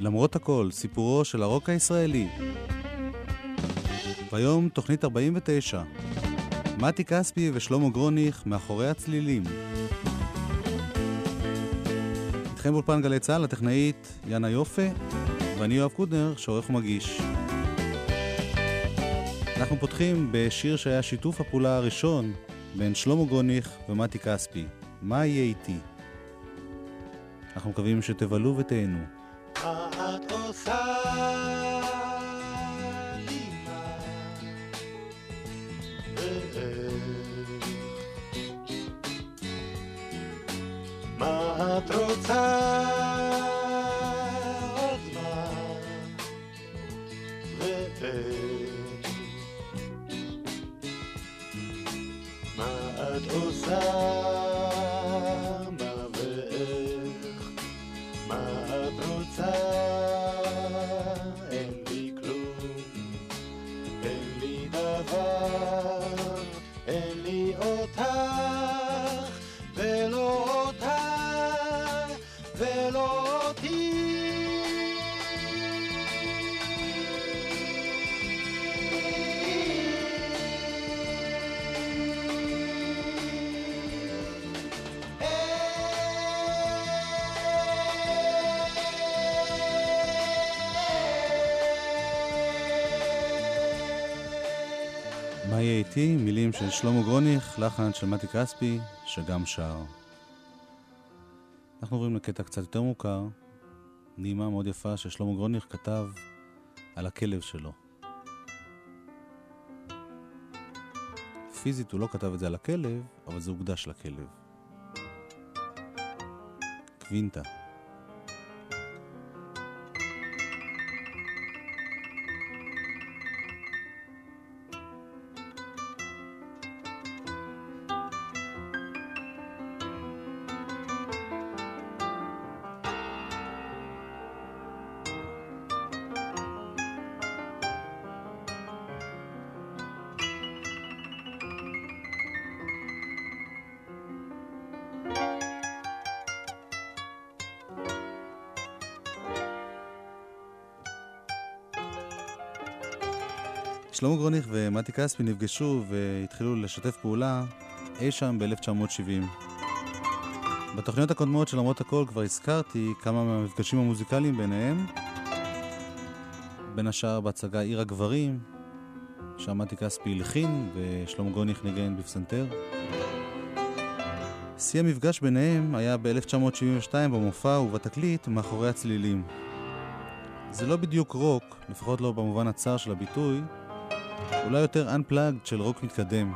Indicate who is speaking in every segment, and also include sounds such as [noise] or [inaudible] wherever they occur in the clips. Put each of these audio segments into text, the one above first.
Speaker 1: למרות הכל, סיפורו של הרוק הישראלי. והיום תוכנית 49. מתי כספי ושלמה גרוניך מאחורי הצלילים. איתכם באולפן גלי צה"ל, הטכנאית יאנה יופה, ואני יואב קודנר, שעורך ומגיש. אנחנו פותחים בשיר שהיה שיתוף הפעולה הראשון בין שלמה גרוניך ומתי כספי, מה יהיה איתי? אנחנו מקווים שתבלו ותהנו.
Speaker 2: מה את
Speaker 1: לחן של מתי כספי, שגם שר. אנחנו עוברים לקטע קצת יותר מוכר, נעימה מאוד יפה ששלמה גרוניך כתב על הכלב שלו. פיזית הוא לא כתב את זה על הכלב, אבל זה הוקדש לכלב. קווינטה. שלמה גרוניך ומתי כספי נפגשו והתחילו לשתף פעולה אי שם ב-1970. בתוכניות הקודמות של למרות הכל כבר הזכרתי כמה מהמפגשים המוזיקליים ביניהם, בין השאר בהצגה עיר הגברים, שם מתי כספי הלחין ושלמה גרוניך ניגן בפסנתר. שיא המפגש ביניהם היה ב-1972 במופע ובתקליט מאחורי הצלילים. זה לא בדיוק רוק, לפחות לא במובן הצר של הביטוי, אולי יותר Unplugged של רוק מתקדם.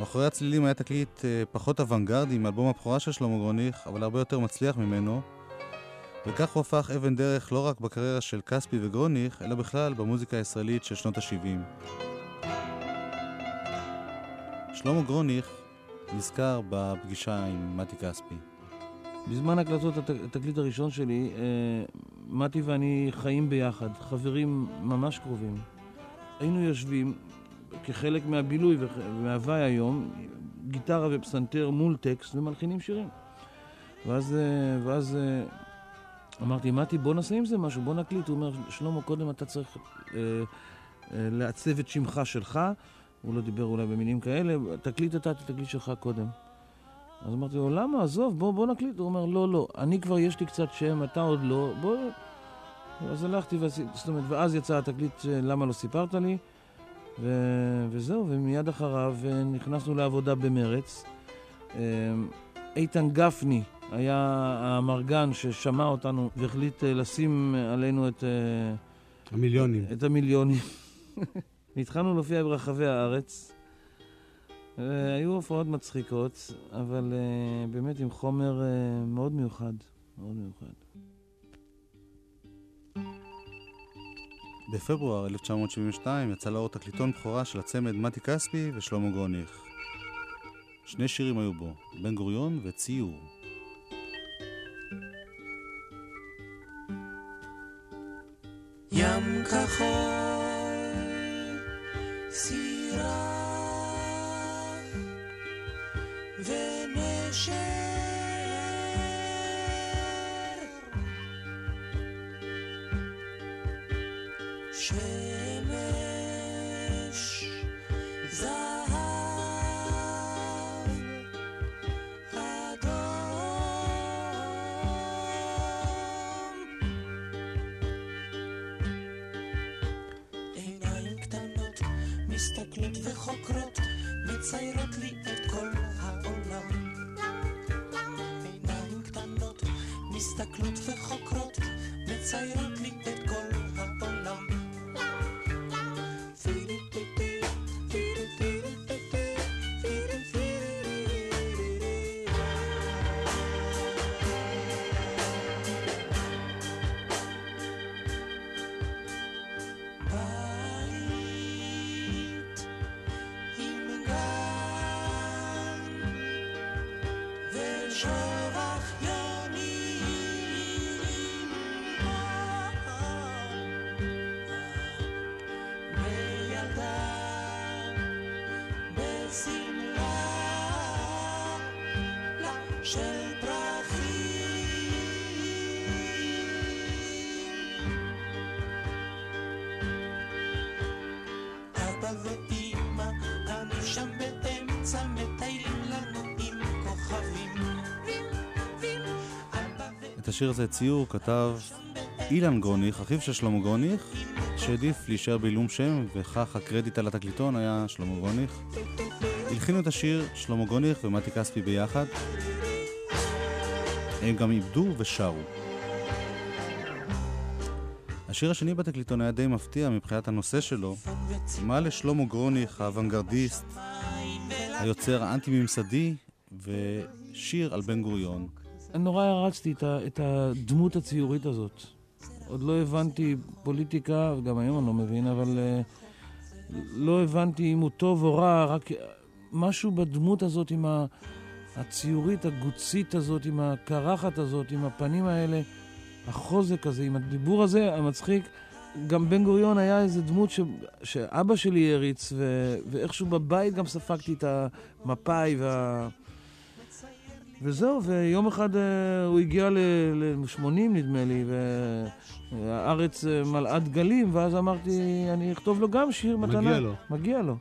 Speaker 1: מאחורי הצלילים היה תקליט אה, פחות אוונגרדי מאלבום הבכורה של שלמה גרוניך, אבל הרבה יותר מצליח ממנו, וכך הוא הפך אבן דרך לא רק בקריירה של כספי וגרוניך, אלא בכלל במוזיקה הישראלית של שנות ה-70. שלמה גרוניך נזכר בפגישה עם מתי כספי.
Speaker 3: בזמן הקלטות הת- התקליט הראשון שלי, אה, מתי ואני חיים ביחד, חברים ממש קרובים. היינו יושבים כחלק מהבילוי ומההוואי היום, גיטרה ופסנתר מול טקסט ומלחינים שירים. ואז, אה, ואז אה, אמרתי, מתי, בוא נעשה עם זה משהו, בוא נקליט. הוא אומר, שלמה, קודם אתה צריך אה, אה, לעצב את שמך שלך. הוא לא דיבר אולי במילים כאלה, תקליט אתה את התקליט שלך קודם. אז אמרתי לו, למה? עזוב, בוא, בוא נקליט. הוא אומר, לא, לא, אני כבר יש לי קצת שם, אתה עוד לא, בוא... אז הלכתי זאת אומרת, ואז יצא התקליט למה לא סיפרת לי, ו... וזהו, ומיד אחריו אה, נכנסנו לעבודה במרץ. אה, איתן גפני היה המרגן ששמע אותנו והחליט אה, לשים עלינו את,
Speaker 4: המיליונים.
Speaker 3: את המיליונים. [laughs] והתחלנו להופיע ברחבי הארץ. היו הופעות מצחיקות, אבל באמת עם חומר מאוד מיוחד. מאוד מיוחד.
Speaker 1: בפברואר 1972 יצא לאור תקליטון בכורה של הצמד מתי כספי ושלמה גרוניך. שני שירים היו בו, בן גוריון וציור.
Speaker 2: ים כחול, סירה מסתכלות
Speaker 4: וחוקרות, מציירות לי את כל העולם. עיניים קטנות, מסתכלות וחוקרות, מציירות לי את
Speaker 1: השיר הזה, ציור, כתב אילן גרוניך, אחיו של שלמה גרוניך, שהעדיף להישאר בעילום שם, וכך הקרדיט על התקליטון היה שלמה גרוניך. הלחינו את השיר שלמה גרוניך ומתי כספי ביחד. הם גם איבדו ושרו. השיר השני בתקליטון היה די מפתיע מבחינת הנושא שלו. מה לשלמה גרוניך, האוונגרדיסט, היוצר האנטי-ממסדי, ושיר על בן גוריון.
Speaker 3: נורא הרצתי את, את הדמות הציורית הזאת. עוד לא הבנתי פוליטיקה, וגם היום אני לא מבין, אבל uh, לא הבנתי אם הוא טוב או רע, רק משהו בדמות הזאת עם הציורית הגוצית הזאת, עם הקרחת הזאת, עם הפנים האלה, החוזק הזה, עם הדיבור הזה, המצחיק. גם בן גוריון היה איזה דמות ש... שאבא שלי הריץ, ו... ואיכשהו בבית גם ספגתי את המפאי וה... וזהו, ויום אחד uh, הוא הגיע ל-80 נדמה לי, והארץ uh, מלאה דגלים, ואז אמרתי, אני אכתוב לו גם שיר מתנה.
Speaker 1: מגיע לו.
Speaker 3: מגיע לו.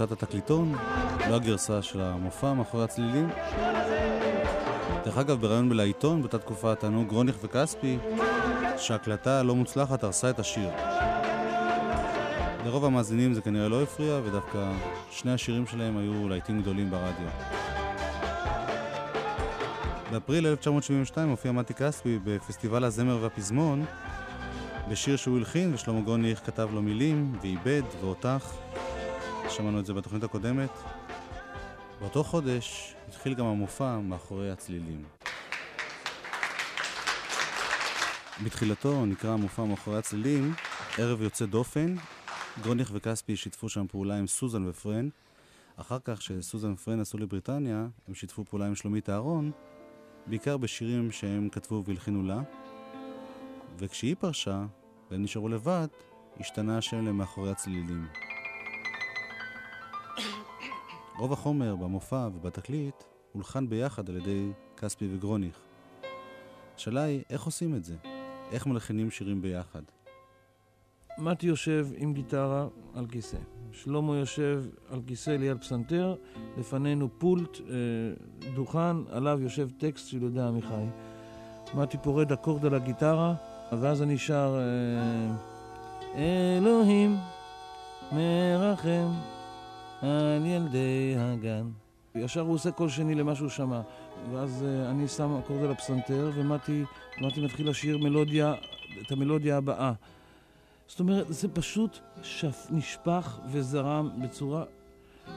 Speaker 1: גרסת התקליטון, לא הגרסה של המופע מאחורי הצלילים. דרך אגב, בריאיון בלעיתון, באותה תקופה טענו גרוניך וכספי שההקלטה הלא מוצלחת הרסה את השיר. לרוב המאזינים זה כנראה לא הפריע, ודווקא שני השירים שלהם היו להיטים גדולים ברדיו. באפריל 1972 הופיע מתי כספי בפסטיבל הזמר והפזמון בשיר שהוא הלחין ושלמה גרוניך כתב לו מילים ואיבד ואותך. שמענו את זה בתוכנית הקודמת. באותו חודש התחיל גם המופע מאחורי הצלילים. בתחילתו נקרא המופע מאחורי הצלילים ערב יוצא דופן. גרוניך וכספי שיתפו שם פעולה עם סוזן ופרן. אחר כך, שסוזן ופרן עשו לבריטניה, הם שיתפו פעולה עם שלומית אהרון, בעיקר בשירים שהם כתבו והלחינו לה. וכשהיא פרשה, והם נשארו לבד, השתנה השם למאחורי הצלילים. רוב החומר במופע ובתקליט הולחן ביחד על ידי כספי וגרוניך. השאלה היא, איך עושים את זה? איך מלחינים שירים ביחד?
Speaker 3: מתי יושב עם גיטרה על כיסא. שלמה יושב על כיסא ליד פסנתר, לפנינו פולט, אה, דוכן, עליו יושב טקסט של יהודה עמיחי. מתי פורד אקורד על הגיטרה, ואז אני שר אה, אלוהים מרחם על ילדי הגן. ישר הוא עושה קול שני למה שהוא שמע. ואז uh, אני שם אקורד על הפסנתר, ומתי מתחיל לשיר מלודיה, את המלודיה הבאה. זאת אומרת, זה פשוט שף, נשפך וזרם בצורה...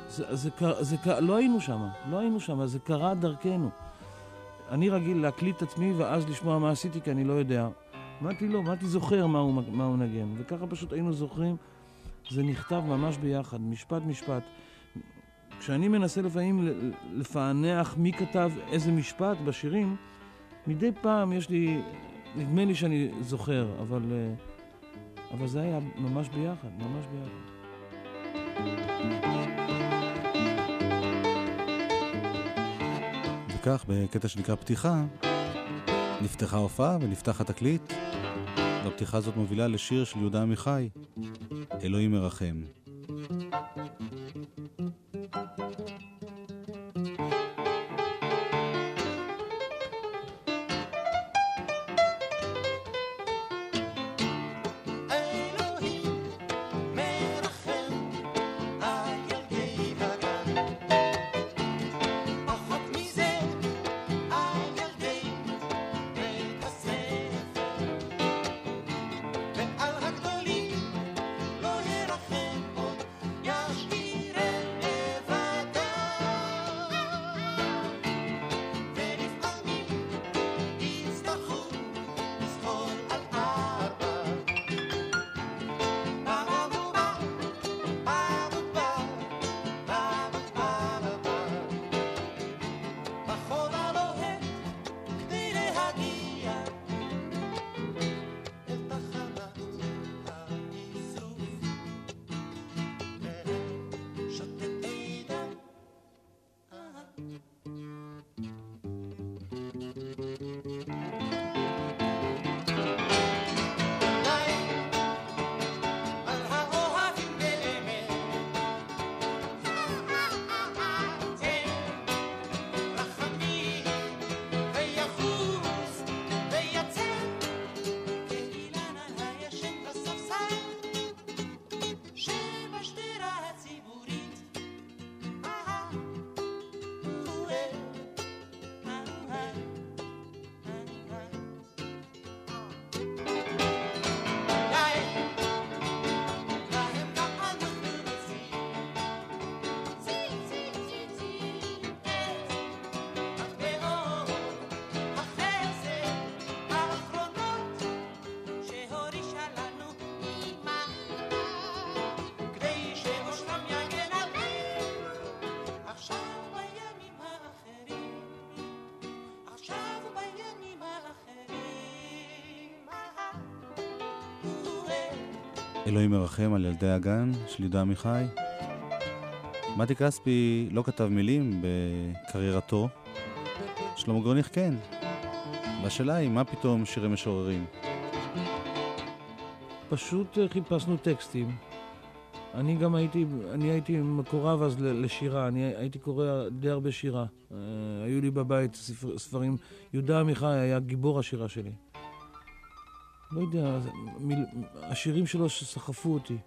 Speaker 3: זה, זה, זה, זה, לא היינו שם, לא היינו שם, זה קרה דרכנו. אני רגיל להקליט את עצמי ואז לשמוע מה עשיתי, כי אני לא יודע. מתי לא, מתי זוכר מה הוא, מה הוא נגן. וככה פשוט היינו זוכרים, זה נכתב ממש ביחד, משפט משפט. כשאני מנסה לפעמים לפענח מי כתב איזה משפט בשירים, מדי פעם יש לי, נדמה לי שאני זוכר, אבל, אה, אבל זה היה ממש ביחד, ממש ביחד.
Speaker 1: וכך, בקטע שנקרא פתיחה, נפתחה הופעה ונפתח התקליט, והפתיחה הזאת מובילה לשיר של יהודה עמיחי, אלוהים מרחם. אלוהים מרחם על ילדי הגן של יהודה עמיחי. מתי כספי לא כתב מילים בקריירתו, שלמה גרוניך כן. והשאלה היא, מה פתאום שירי משוררים?
Speaker 3: פשוט אה, חיפשנו טקסטים, אני גם הייתי, אני הייתי מקורב אז לשירה, אני הייתי קורא די הרבה שירה. Uh, היו לי בבית ספר, ספרים, יהודה עמיחי היה גיבור השירה שלי. לא יודע, מיל, השירים שלו שסחפו אותי.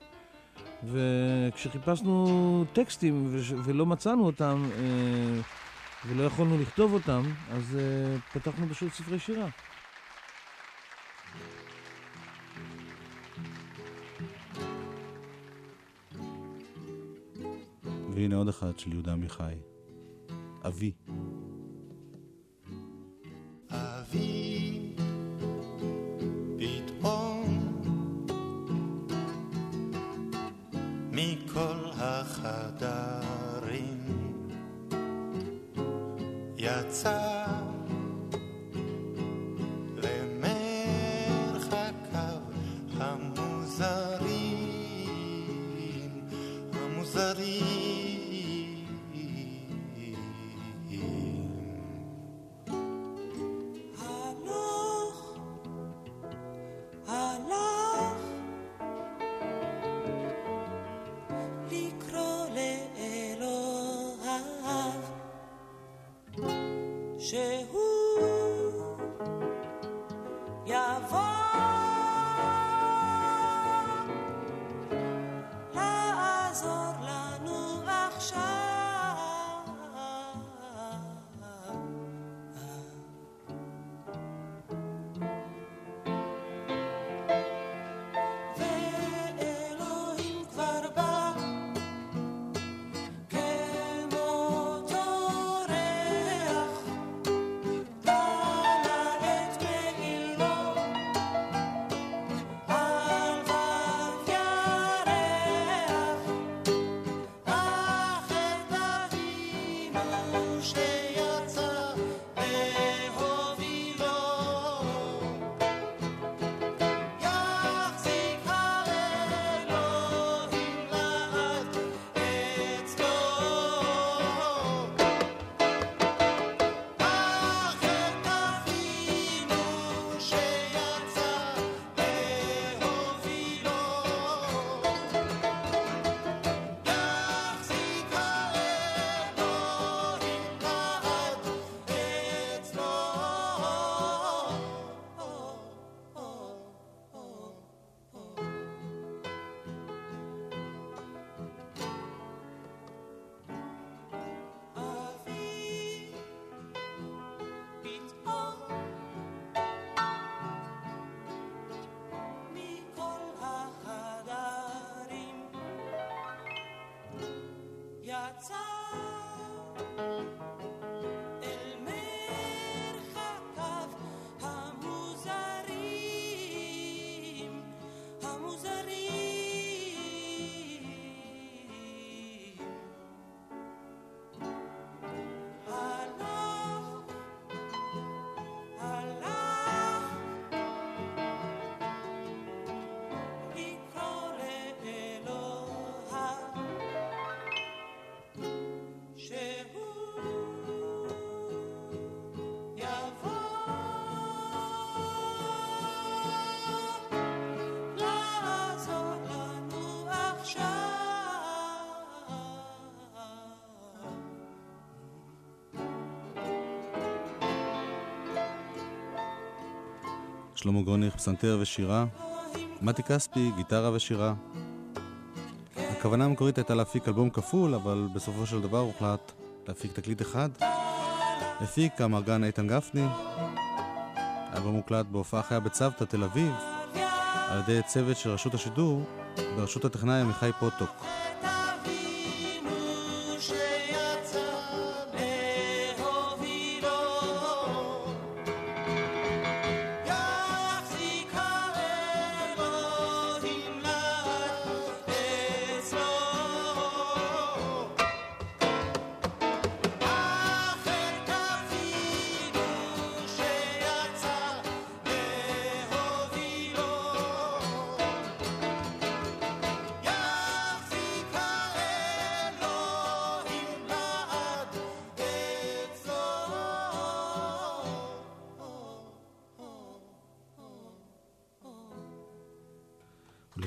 Speaker 3: וכשחיפשנו טקסטים ו- ולא מצאנו אותם, uh, ולא יכולנו לכתוב אותם, אז uh, פתחנו פשוט ספרי שירה.
Speaker 4: והנה עוד אחד של יהודה עמיחי. אבי, שלמה גרוניך, פסנתר ושירה. מתי כספי, גיטרה ושירה. הכוונה המקורית הייתה להפיק אלבום כפול, אבל בסופו של דבר הוחלט להפיק תקליט אחד. הפיק המרגן איתן גפני. האלבום הוקלט בהופעה חיה בצוותא, תל אביב, על ידי צוות של רשות השידור, בראשות הטכנאי עמיחי פוטוק.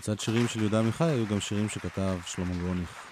Speaker 4: לצד שירים של יהודה עמיחי היו גם שירים שכתב שלמה גרוניך.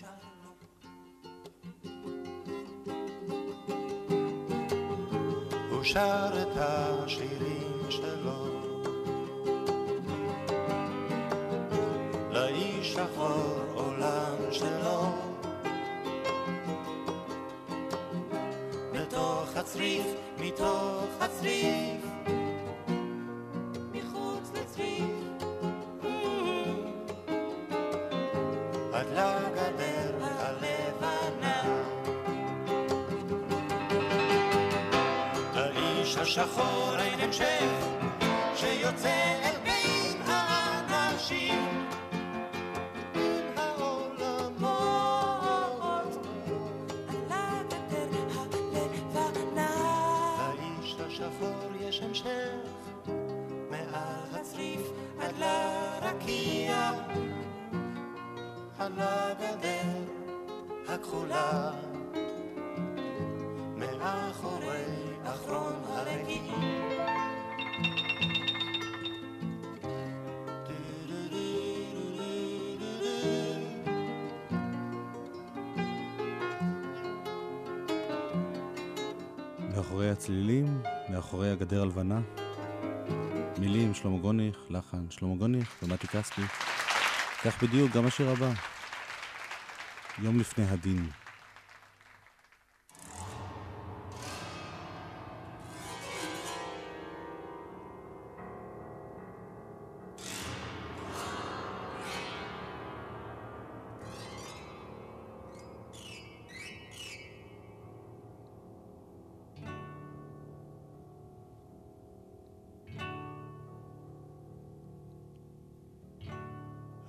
Speaker 5: שלום
Speaker 2: הוא שר את השירים שלו. לאיש שחור עולם שלו. בתוך הצריף, מתוך הצריף השחור אין המשך מאחורי
Speaker 4: הגדר הלבנה. מילים שלמה גוניך, לחן שלמה גוניך ומתי כספי. כך בדיוק גם השיר הבא. יום לפני הדין.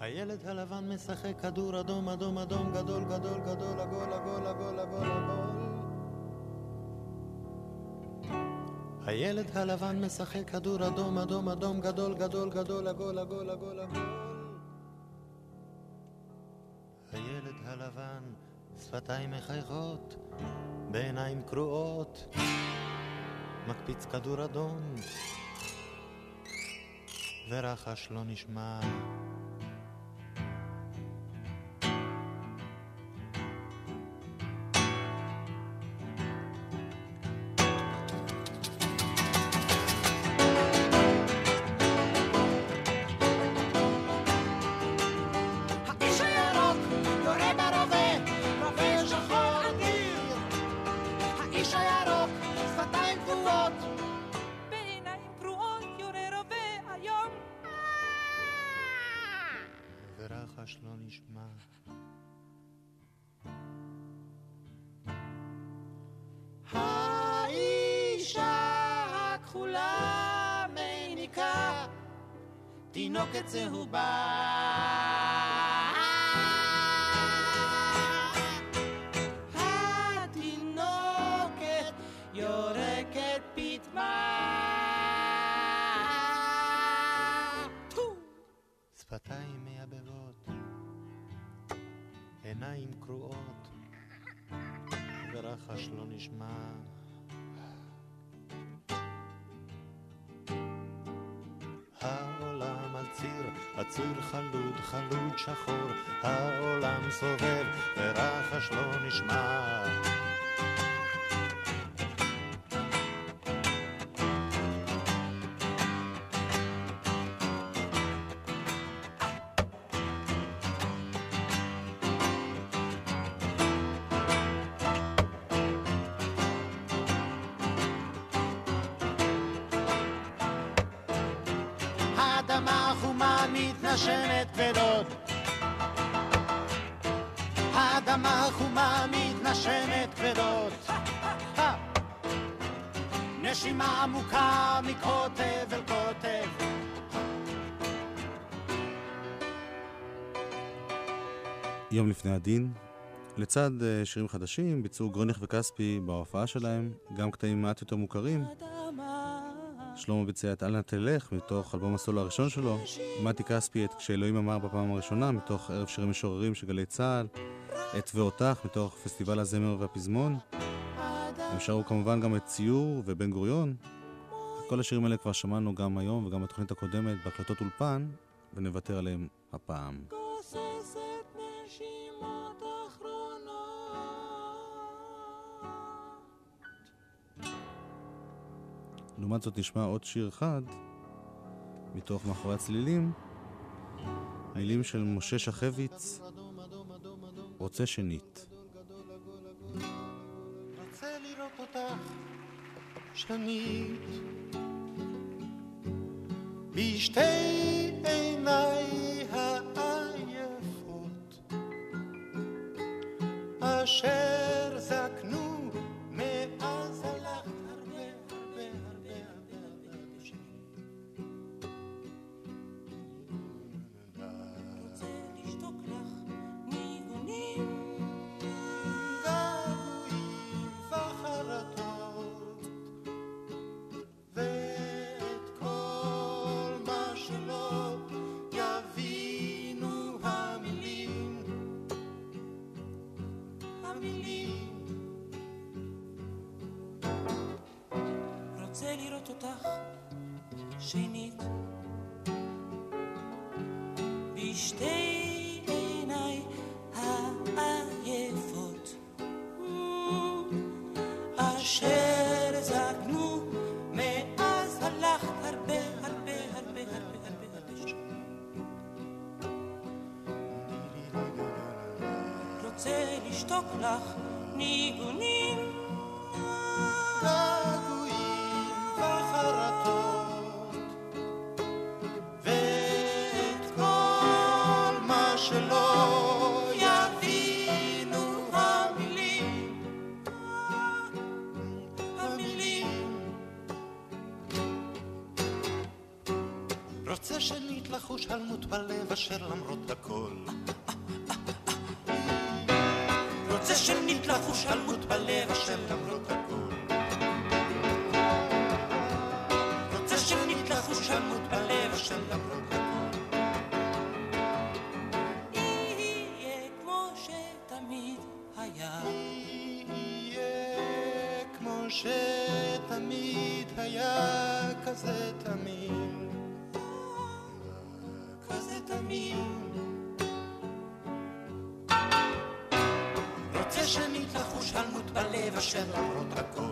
Speaker 2: הילד הלבן משחק כדור אדום אדום אדום גדול גדול גדול עגול עגול עגול עגול עגול. הילד הלבן משחק כדור אדום אדום אדום גדול גדול גדול עגול עגול עגול הילד הלבן שפתיים מחייכות בעיניים קרועות מקפיץ כדור אדום. ורחש לא נשמע עצור חלוד, חלוד שחור, העולם סובב, ורחש לא נשמע.
Speaker 1: לצד אה, שירים חדשים ביצעו גרוניך וכספי בהופעה שלהם גם קטעים מעט יותר מוכרים. שלמה ביצע את "אל נא תלך" מתוך אלבום הסולו הראשון שלו, מתי כספי את "כשאלוהים אמר בפעם הראשונה" מתוך ערב שירים משוררים של גלי צה"ל, את "ואותך" מתוך פסטיבל הזמר והפזמון. הם שרו כמובן גם את "ציור" ובן גוריון. כל השירים האלה כבר שמענו גם היום וגם בתוכנית הקודמת בהקלטות אולפן, ונוותר עליהם הפעם. לעומת זאת נשמע עוד שיר אחד מתוך מאחורי הצלילים, מילים של משה שחביץ, רוצה שנית.
Speaker 2: שנית בשתי עיניי העייפות אשר זקנו
Speaker 4: אותך שנית. בשתי עיניי העייפות. אשר זקנו מאז הלכת הרבה הרבה הרבה הרבה הרבה הרבה שנים רוצה לשתוק לך ניגונים
Speaker 2: אשר למרות הכל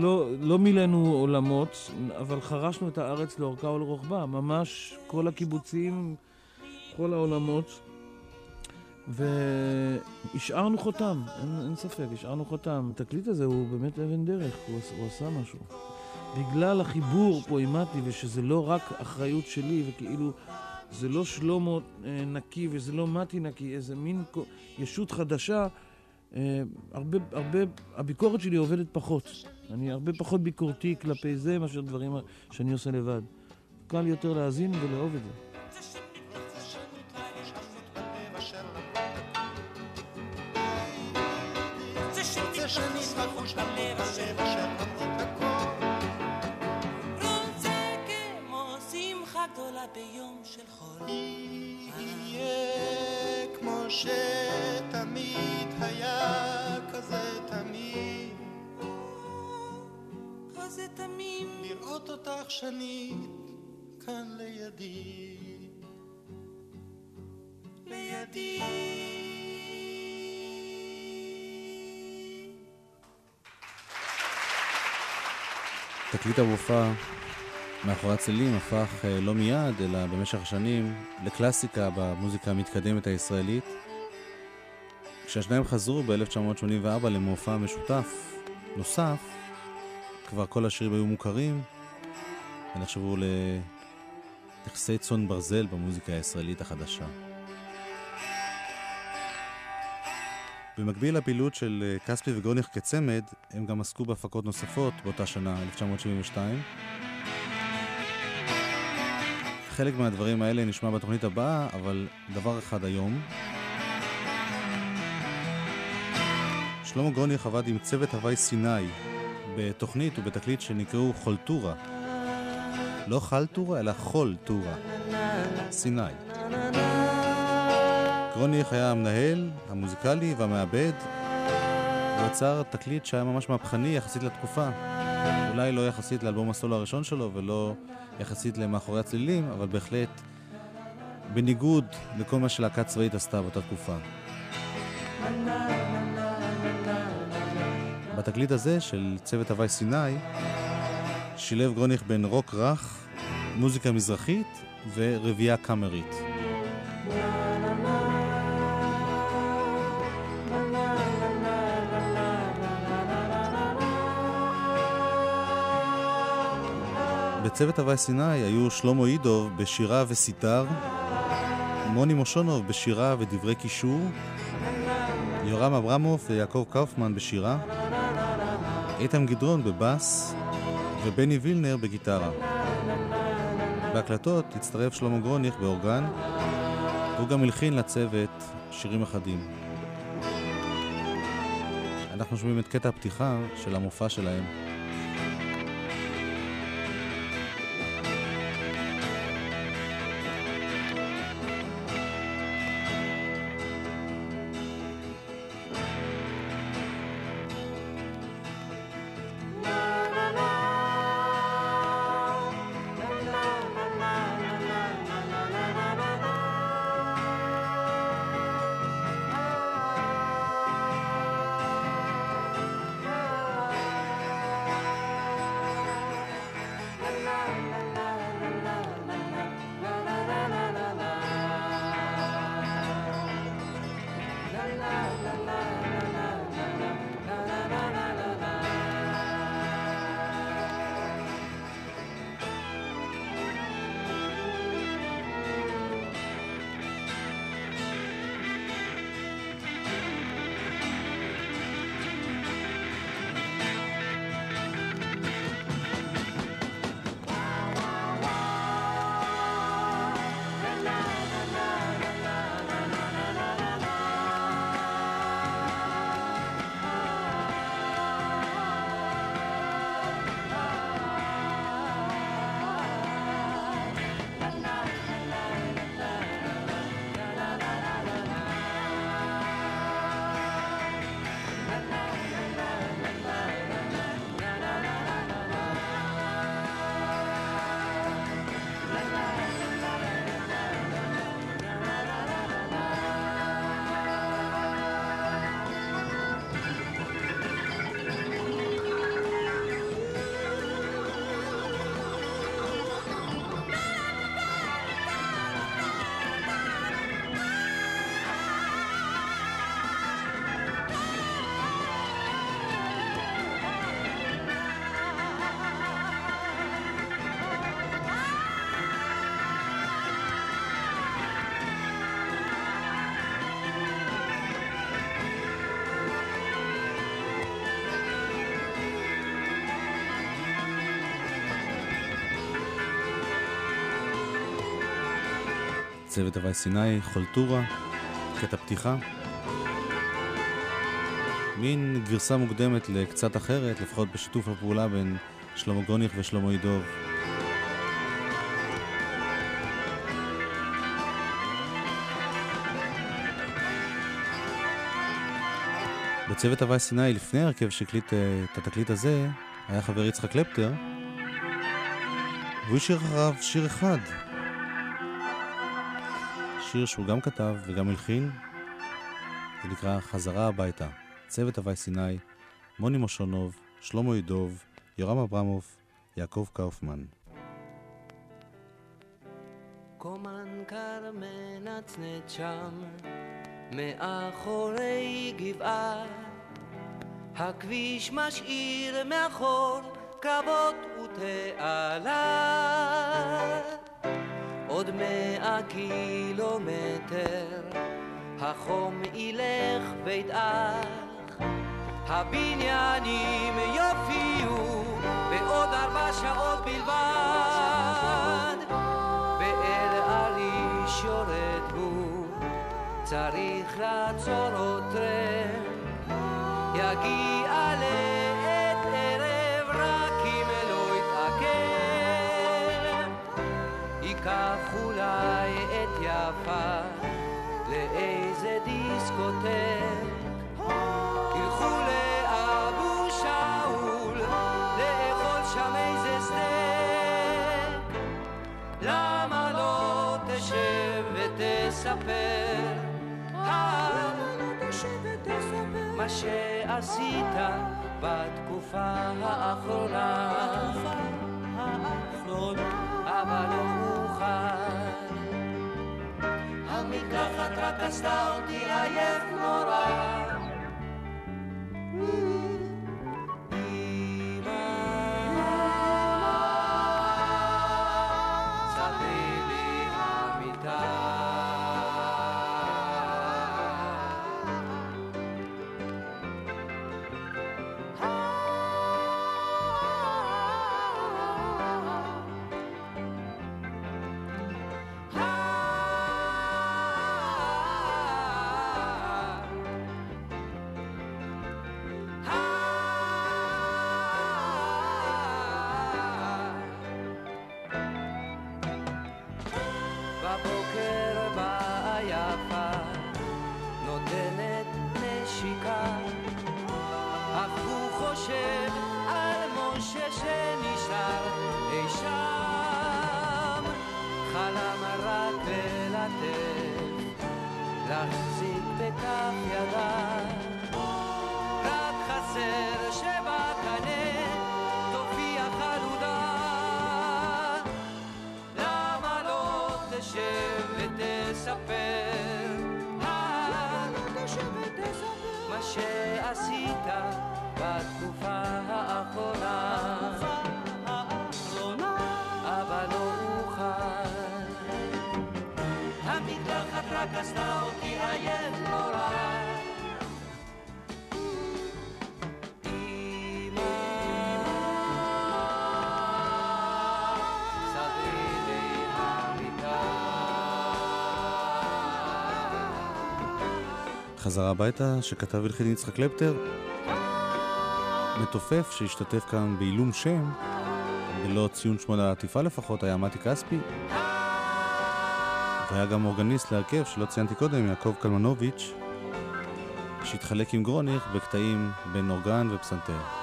Speaker 3: לא, לא מילאנו עולמות, אבל חרשנו את הארץ לאורכה ולרוחבה, ממש כל הקיבוצים, כל העולמות, והשארנו חותם, אין, אין ספק, השארנו חותם. התקליט הזה הוא באמת אבן דרך, הוא, הוא עשה משהו. בגלל החיבור פה עם מתי, ושזה לא רק אחריות שלי, וכאילו זה לא שלמה אה, נקי וזה לא מתי נקי, איזה מין ישות חדשה, אה, הרבה, הרבה, הביקורת שלי עובדת פחות. אני הרבה פחות ביקורתי כלפי זה מאשר דברים שאני עושה לבד. קל יותר להאזין ולאהוב את זה.
Speaker 2: כזה
Speaker 4: תמים,
Speaker 2: לראות אותך שנית כאן לידי
Speaker 4: לידי.
Speaker 1: תקליט המופע מאחורי הצלילים הפך אה, לא מיד, אלא במשך השנים, לקלאסיקה במוזיקה המתקדמת הישראלית. כשהשניים חזרו ב-1984 למופע משותף נוסף, כבר כל השירים היו מוכרים ונחשבו לנכסי צאן ברזל במוזיקה הישראלית החדשה. במקביל לפעילות של אה, כספי וגרוניך כצמד, הם גם עסקו בהפקות נוספות באותה שנה, 1972. חלק מהדברים האלה נשמע בתוכנית הבאה, אבל דבר אחד היום. שלמה גרוניך עבד עם צוות הוואי סיני בתוכנית ובתקליט שנקראו חולטורה. לא חלטורה, אלא חולטורה. סיני. גרוניך היה המנהל, המוזיקלי והמעבד. הוא יצר תקליט שהיה ממש מהפכני יחסית לתקופה. אולי לא יחסית לאלבום הסולו הראשון שלו ולא יחסית למאחורי הצלילים, אבל בהחלט בניגוד לכל מה שלהקה צבאית עשתה באותה תקופה. בתקליט הזה של צוות הוואי סיני שילב גרוניך בין רוק רך, מוזיקה מזרחית ורביעייה קאמרית. בצוות הוואי סיני היו שלמה אידוב בשירה וסיטר, מוני מושונוב בשירה ודברי קישור, יורם אברמוב ויעקב קאופמן בשירה, איתן גדרון בבאס ובני וילנר בגיטרה. בהקלטות הצטרף שלמה גרוניך באורגן, והוא גם הלחין לצוות שירים אחדים. אנחנו שומעים את קטע הפתיחה של המופע שלהם. צוות הווי סיני, חולטורה, קטע פתיחה. מין גרסה מוקדמת לקצת אחרת, לפחות בשיתוף הפעולה בין שלמה גרוניך ושלמה ידוב. בצוות הווי סיני, לפני ההרכב שהקליט אה, את התקליט הזה, היה חבר יצחק קלפטר, והוא השאיר אחריו שיר אחד. שיר שהוא גם כתב וגם הלחין, זה נקרא חזרה הביתה. צוות הווי סיני, מוני מושונוב, שלמה ידוב, יורם אברמוב, יעקב קאופמן.
Speaker 6: קומן קר מנצנץ שם, מאחורי גבעה. הכביש משאיר מאחור קרבות ותעלה. עוד מאה קילומטר, החום ילך וידעך. הבניינים יופיעו בעוד ארבע שעות בלבד. באל עריש יורד הוא, צריך לעצור עוד טרם. יגיע לעת ערב רק אם לא יתעכב. ייקח ותספר? מה שעשית בתקופה האחרונה, אבל לא מאוחר. המקלחת רק עשתה אותי עייף נורא. אמא, בבוקר באה יפה, נותנת נשיקה, אך הוא חושב על משה שנשאר אי שם, חלם רק ללטף, להחזיק בכף ידיו,
Speaker 1: חזרה הביתה, שכתב והלחין יצחק קלפטר. מתופף שהשתתף כאן בעילום שם, בלא ציון שמו לעטיפה לפחות, היה מתי כספי. והיה גם אורגניסט להרכב שלא ציינתי קודם, יעקב קלמנוביץ', שהתחלק עם גרוניך בקטעים בין אורגן ופסנתר.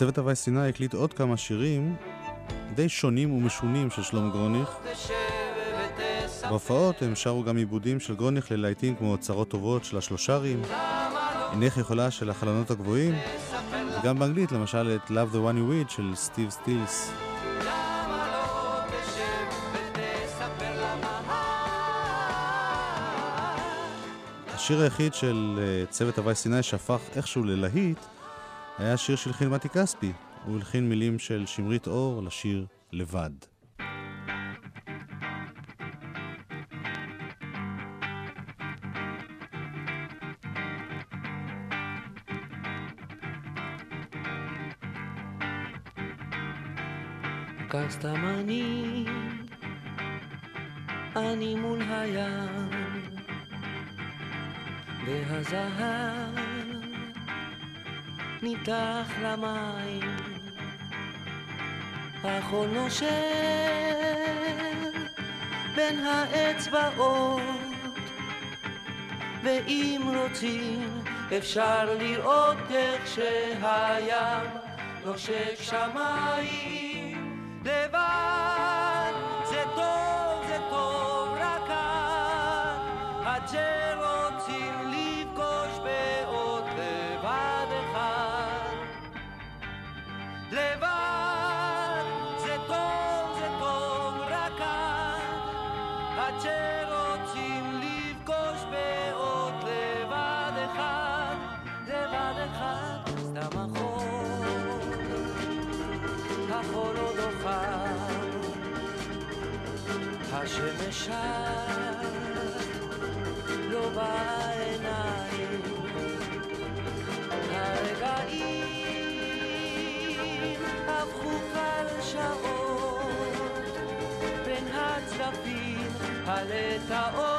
Speaker 1: צוות הווי סיני הקליט עוד כמה שירים די שונים ומשונים של שלמה גרוניך. בהופעות הם שרו גם עיבודים של גרוניך ללהיטים כמו צרות טובות של השלושרים, עינך יכולה של החלונות הגבוהים, וגם באנגלית למשל את Love the One You With של סטיב סטילס. השיר היחיד של אה, צוות הוואי סיני שהפך איכשהו ללהיט היה שיר שהלחין מתי כספי. הוא הלחין מילים של שמרית אור לשיר לבד.
Speaker 6: אני, אני מול הים, והזהב ניתח למים, החול נושר בין האצבעות, ואם רוצים אפשר לראות איך שהים נושק שמיים החול עוד אוכל, השמש לא בעיניים, הרגעים הפכו כבר שעות בין הצלפים, הלטאות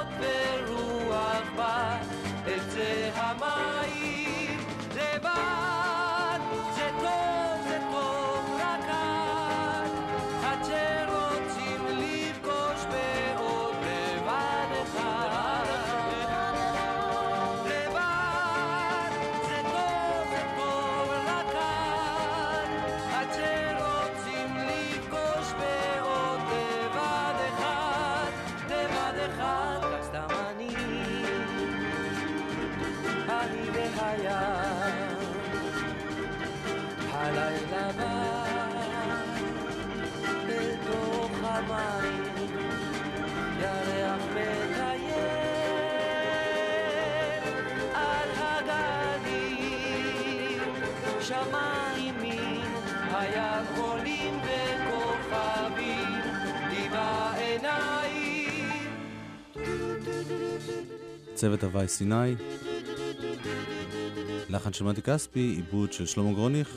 Speaker 6: שמיים מן הים עולים בכוכבים, לי בעיניים.
Speaker 1: צוות הוואי סיני, לחן של מתי כספי, עיבוד של שלמה גרוניך.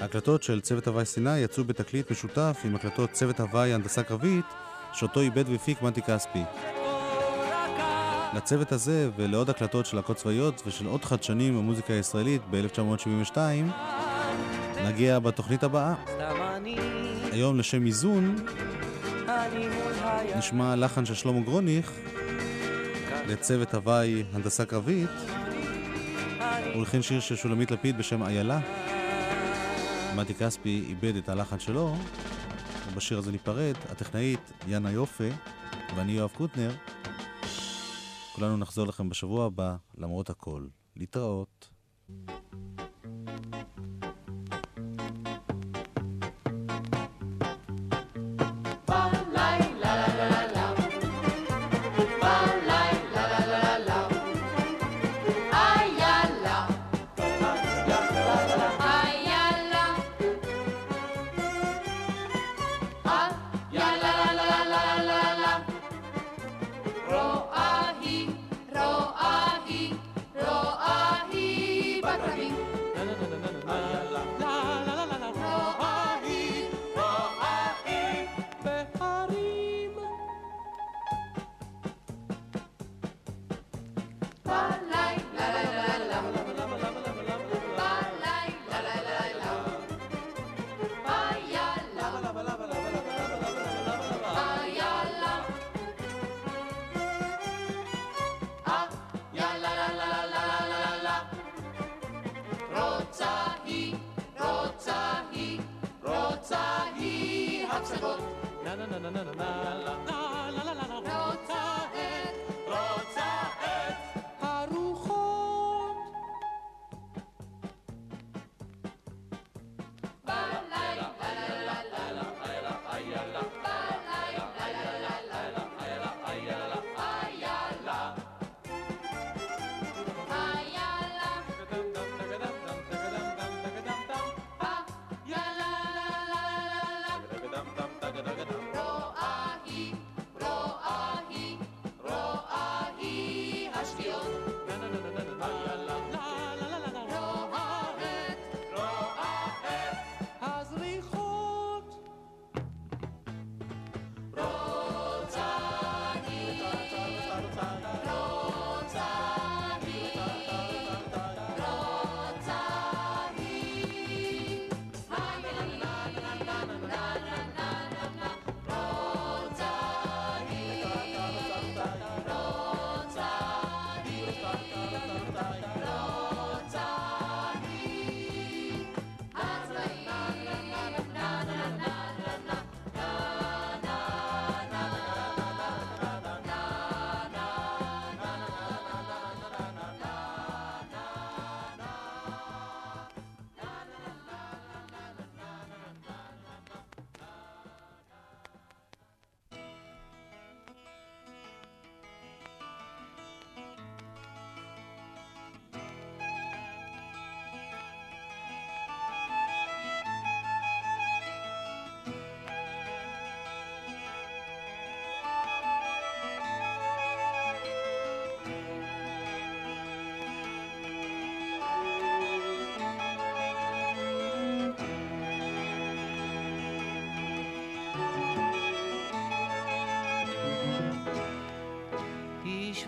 Speaker 1: ההקלטות של צוות הוואי סיני יצאו בתקליט משותף עם הקלטות צוות הוואי הנדסה קרבית, שאותו איבד והפיק מתי כספי. לצוות הזה ולעוד הקלטות של להקות צבאיות ושל עוד חדשנים במוזיקה הישראלית ב-1972 נגיע בתוכנית הבאה. היום לשם איזון. נשמע לחן של שלמה גרוניך לצוות הוואי הנדסה קרבית. הלחין שיר של שולמית לפיד בשם איילה. מתי כספי איבד את הלחן שלו, ובשיר הזה ניפרד. הטכנאית יאנה יופה ואני יואב קוטנר. כולנו נחזור לכם בשבוע הבא, למרות הכל. להתראות.
Speaker 6: איש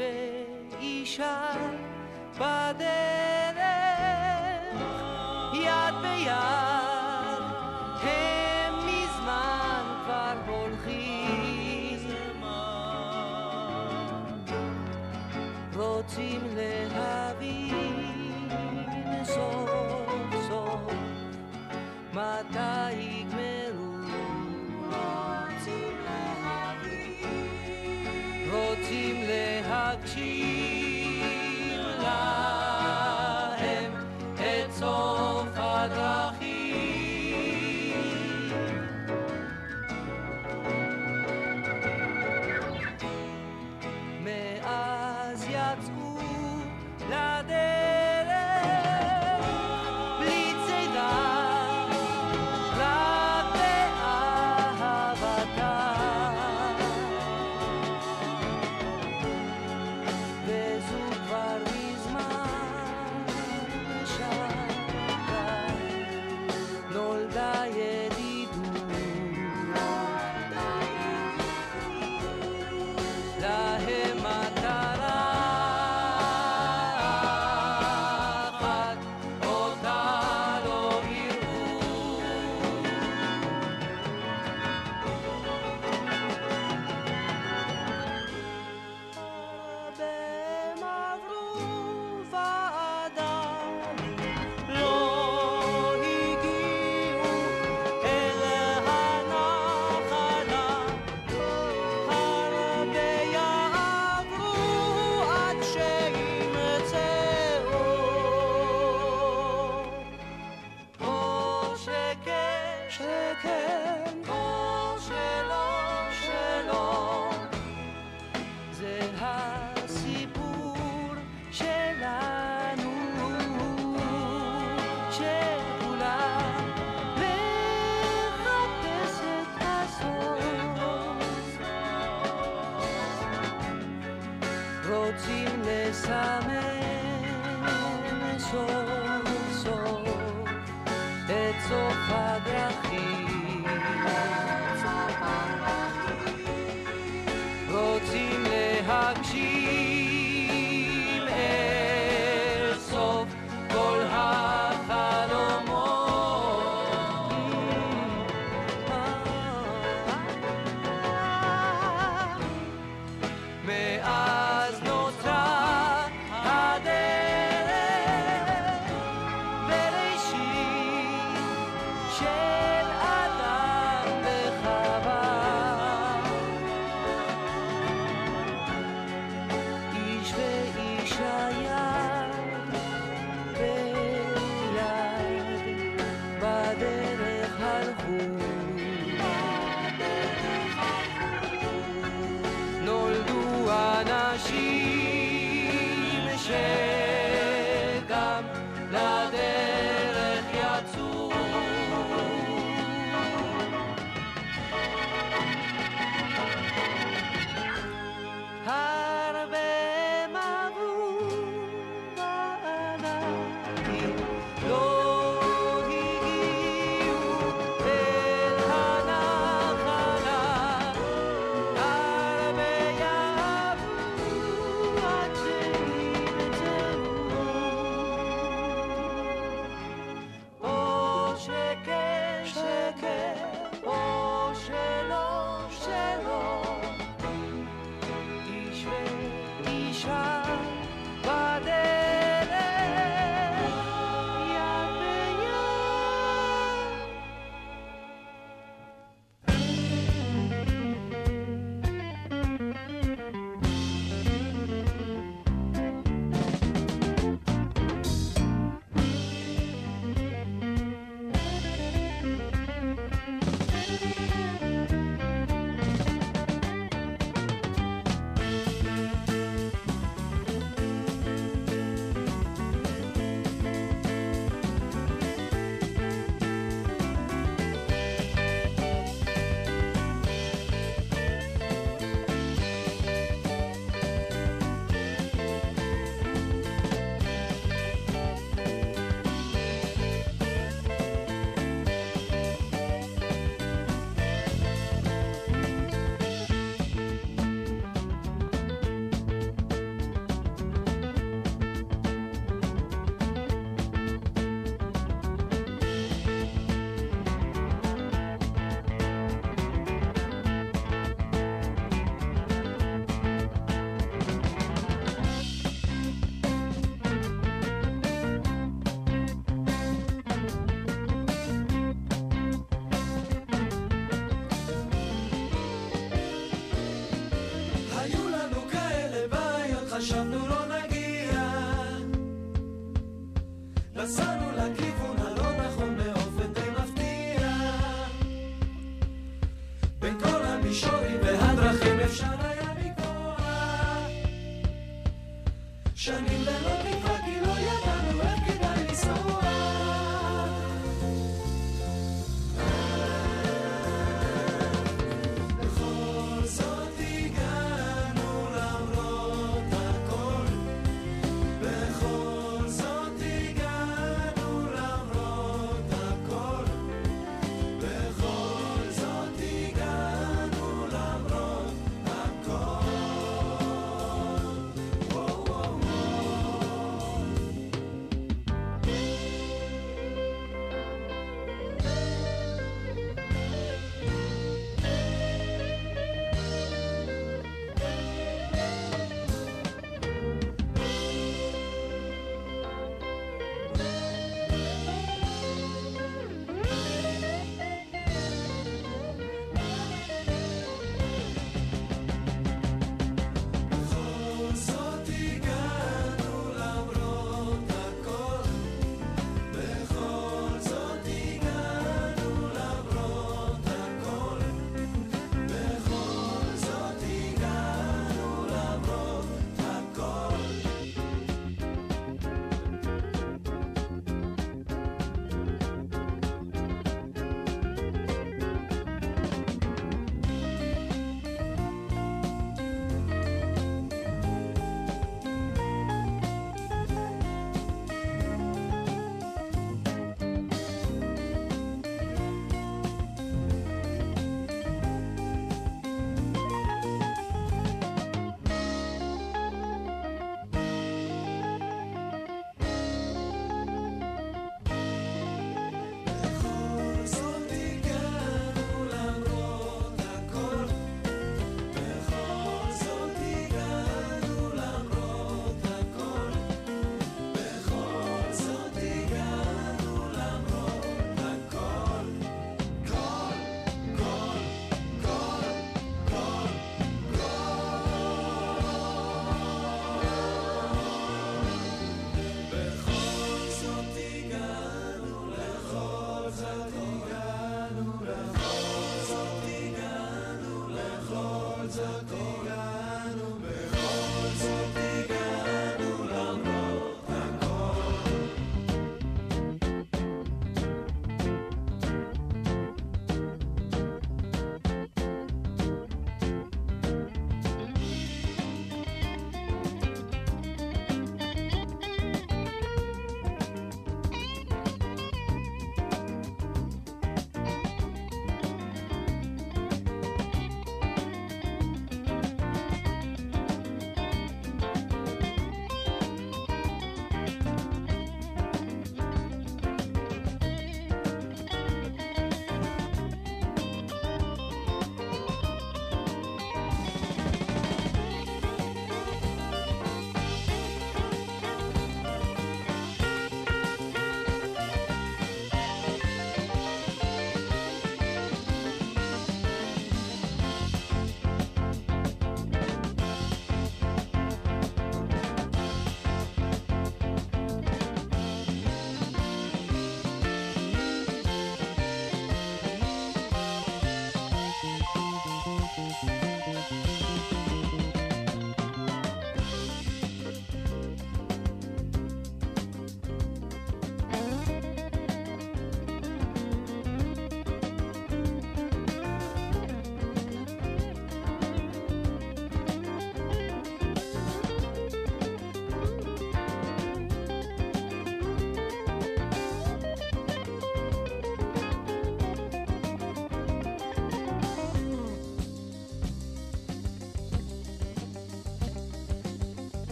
Speaker 6: ואישה בדרך, יד ביד, הם מזמן כבר הולכים. רוצים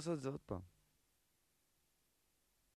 Speaker 7: cosas